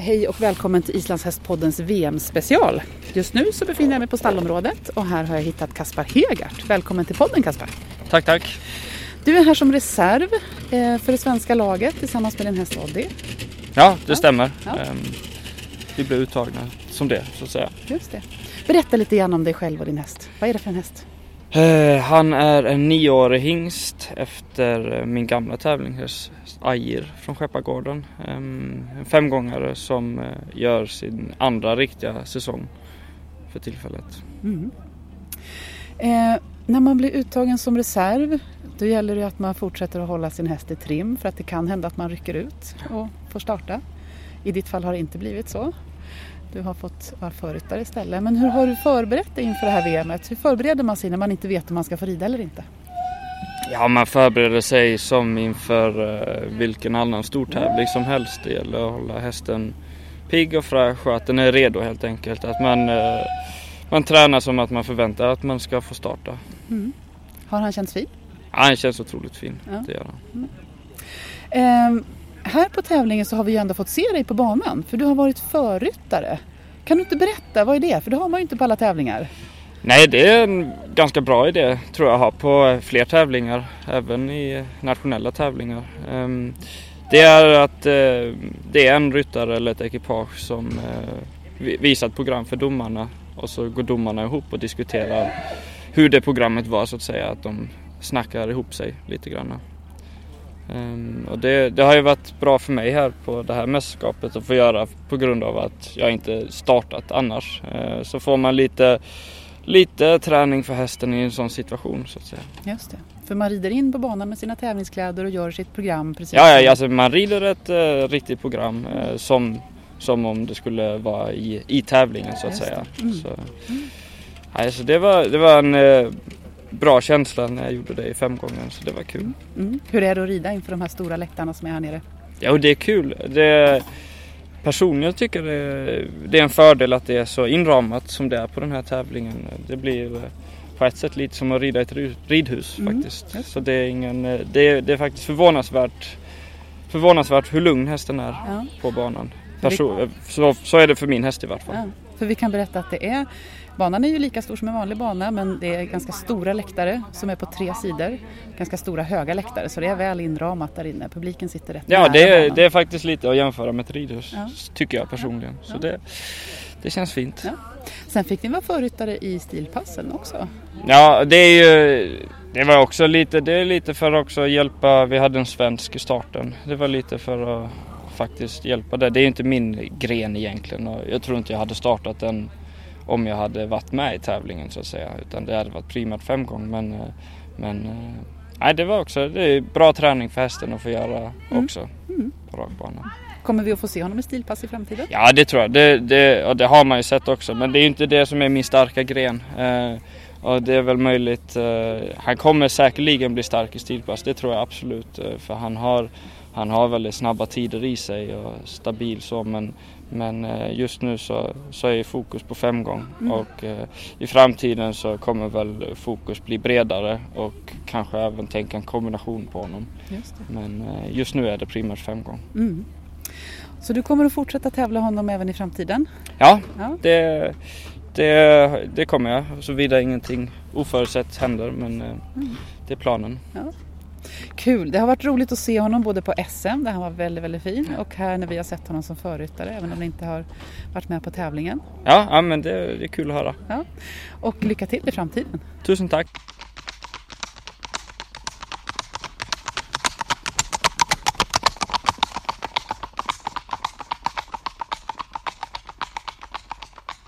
Hej och välkommen till Islandshästpoddens VM-special. Just nu så befinner jag mig på stallområdet och här har jag hittat Kaspar Hegart. Välkommen till podden Kaspar. Tack, tack. Du är här som reserv eh, för det svenska laget tillsammans med din häst Oddi. Ja, det stämmer. Ja. Ehm, Vi blev uttagna som det, så att säga. Just det. Berätta lite grann om dig själv och din häst. Vad är det för en häst? Eh, han är en nioårig hingst efter eh, min gamla tävlingshäst Ajir från Skeppargården. Ehm, en femgångare som eh, gör sin andra riktiga säsong för tillfället. Mm. Eh, när man blir uttagen som reserv då gäller det att man fortsätter att hålla sin häst i trim för att det kan hända att man rycker ut och får starta. I ditt fall har det inte blivit så. Du har fått vara förryttare istället. Men hur har du förberett dig inför det här VMet? Hur förbereder man sig när man inte vet om man ska få rida eller inte? Ja, man förbereder sig som inför eh, vilken annan stor tävling som helst. Det gäller att hålla hästen pigg och fräsch och att den är redo helt enkelt. Att man, eh, man tränar som att man förväntar att man ska få starta. Mm. Har han känts fin? Ja, han känns otroligt fin, Ja. det gör han. Ehm, här på tävlingen så har vi ju ändå fått se dig på banan för du har varit förryttare. Kan du inte berätta, vad är det? För det har man ju inte på alla tävlingar. Nej, det är en ganska bra idé tror jag att ha på fler tävlingar, även i nationella tävlingar. Ehm, det är att eh, det är en ryttare eller ett ekipage som eh, visar ett program för domarna och så går domarna ihop och diskuterar hur det programmet var så att säga, att de snackar ihop sig lite grann. Ehm, Och det, det har ju varit bra för mig här på det här mästerskapet att få göra på grund av att jag inte startat annars. Eh, Så får man lite lite träning för hästen i en sån situation så att säga. Just det. För man rider in på banan med sina tävlingskläder och gör sitt program precis. Ja, ja alltså man rider ett eh, riktigt program eh, som, som om det skulle vara i, i tävlingen så att Just säga. Mm. Så, nej, så det, var, det var en eh, bra känsla när jag gjorde det i femgången så det var kul. Mm. Hur är det att rida inför de här stora läktarna som är här nere? Ja, och det är kul. Det, personligen tycker det, det är en fördel att det är så inramat som det är på den här tävlingen. Det blir eh, på ett sätt lite som att rida i ett ri- ridhus Mm, faktiskt. Så det är, ingen, eh, det, är, det är faktiskt förvånansvärt, förvånansvärt hur lugn hästen är Ja. på banan. Perso- så, så är det för min häst i vart fall. Ja. För vi kan berätta att det är Banan är ju lika stor som en vanlig bana men det är ganska stora läktare som är på tre sidor. Ganska stora höga läktare så det är väl inramat där inne. Publiken sitter rätt Ja, nära det är, banan. det är faktiskt lite att jämföra med ett ridhus Ja. tycker jag personligen. Så Ja. det, det känns fint. Ja. Sen fick ni vara förryttare i stilpassen också. Ja, det är ju det var också lite, det är lite för att också hjälpa, vi hade en svensk i starten. Det var lite för att faktiskt hjälpa det. Det är ju inte min gren egentligen och jag tror inte jag hade startat den om jag hade varit med i tävlingen så att säga. Utan det hade varit primärt femgång men, eh, men eh, nej, det var också det är bra träning för hästen att få göra också Mm. på rakbanan. Kommer vi att få se honom i stilpass i framtiden? Ja det tror jag. Det, det, och det har man ju sett också. Men det är inte det som är min starka gren. Eh, och det är väl möjligt. Eh, han kommer säkerligen bli stark i stilpass. Det tror jag absolut. Eh, för han har, han har väldigt snabba tider i sig och stabil så. Men, men eh, just nu så, så är fokus på femgång. Mm. Och eh, i framtiden så kommer väl fokus bli bredare och kanske även tänka en kombination på honom. Just. Men eh, just nu är det primärt femgång. Mm. Så du kommer att fortsätta tävla honom även i framtiden? Ja, Ja. Det, det, det kommer jag, såvida ingenting oförutsett händer. Men Mm. det är planen. Kul! Det har varit roligt att se honom både på SM där han var väldigt, väldigt fin och här när vi har sett honom som förryttare även om han inte har varit med på tävlingen. Ja, ja men det, det är kul att höra. Och lycka till i framtiden! Tusen tack!